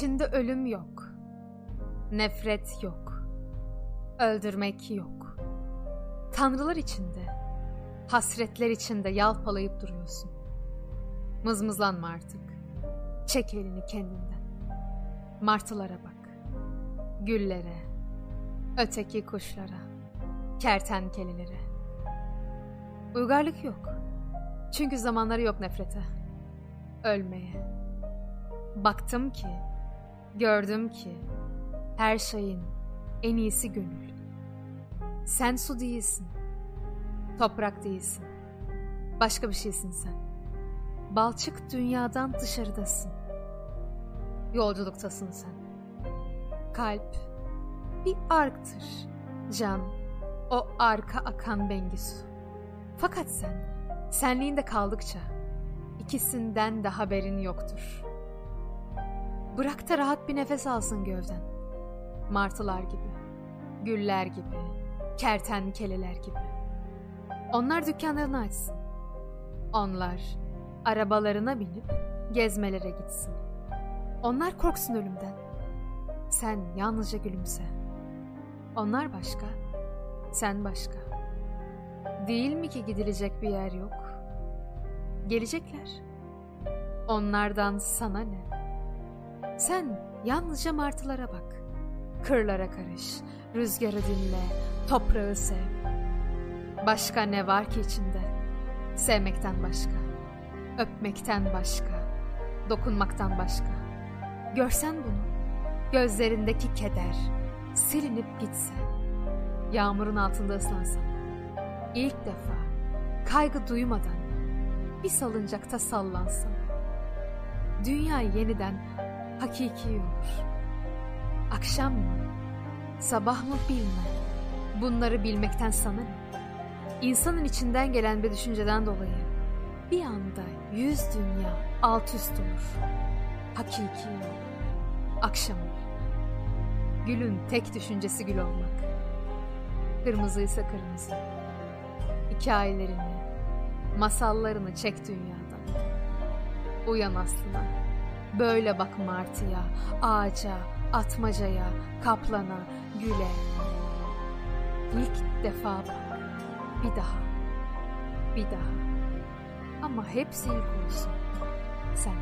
İçinde ölüm yok. Nefret yok. Öldürmek yok. Tanrılar içinde, hasretler içinde yalpalayıp duruyorsun. Mızmızlanma artık. Çek elini kendinden. Martılara bak. Güllere, öteki kuşlara, kertenkelelere. Uygarlık yok. Çünkü zamanları yok nefrete. Ölmeye. Baktım ki, gördüm ki her şeyin en iyisi gönül. Sen su değilsin. Toprak değilsin. Başka bir şeysin sen. Balçık dünyadan dışarıdasın. Yolculuktasın sen. Kalp bir arktır. Can o arka akan bengisu. Fakat sen senliğinde kaldıkça ikisinden de haberin yoktur. Bırak da rahat bir nefes alsın gövden. Martılar gibi, güller gibi, kertenkeleler gibi. Onlar dükkanlarını açsın. Onlar arabalarına binip gezmelere gitsin. Onlar korksun ölümden. Sen yalnızca gülümse. Onlar başka, sen başka. Değil mi ki gidilecek bir yer yok? Gelecekler. Onlardan sana ne? Sen yalnızca martılara bak. Kırlara karış, rüzgarı dinle, toprağı sev. Başka ne var ki içinde? Sevmekten başka, öpmekten başka, dokunmaktan başka. Görsen bunu, gözlerindeki keder silinip gitse, yağmurun altında ıslansan, ilk defa kaygı duymadan bir salıncakta sallansan, dünya yeniden hakiki olur. Akşam mı, sabah mı bilmem. Bunları bilmekten sana ne? İnsanın içinden gelen bir düşünceden dolayı bir anda yüz dünya alt üst olur. Hakiki olur. Akşam olur. Gülün tek düşüncesi gül olmak. Kırmızıysa kırmızı. Hikayelerini, masallarını çek dünyadan. Uyan aslına. Böyle bak martıya, ağaca, atmacaya, kaplana, güle. İlk defa bak. Bir daha. Bir daha. Ama hepsi ilk olsun. Sen.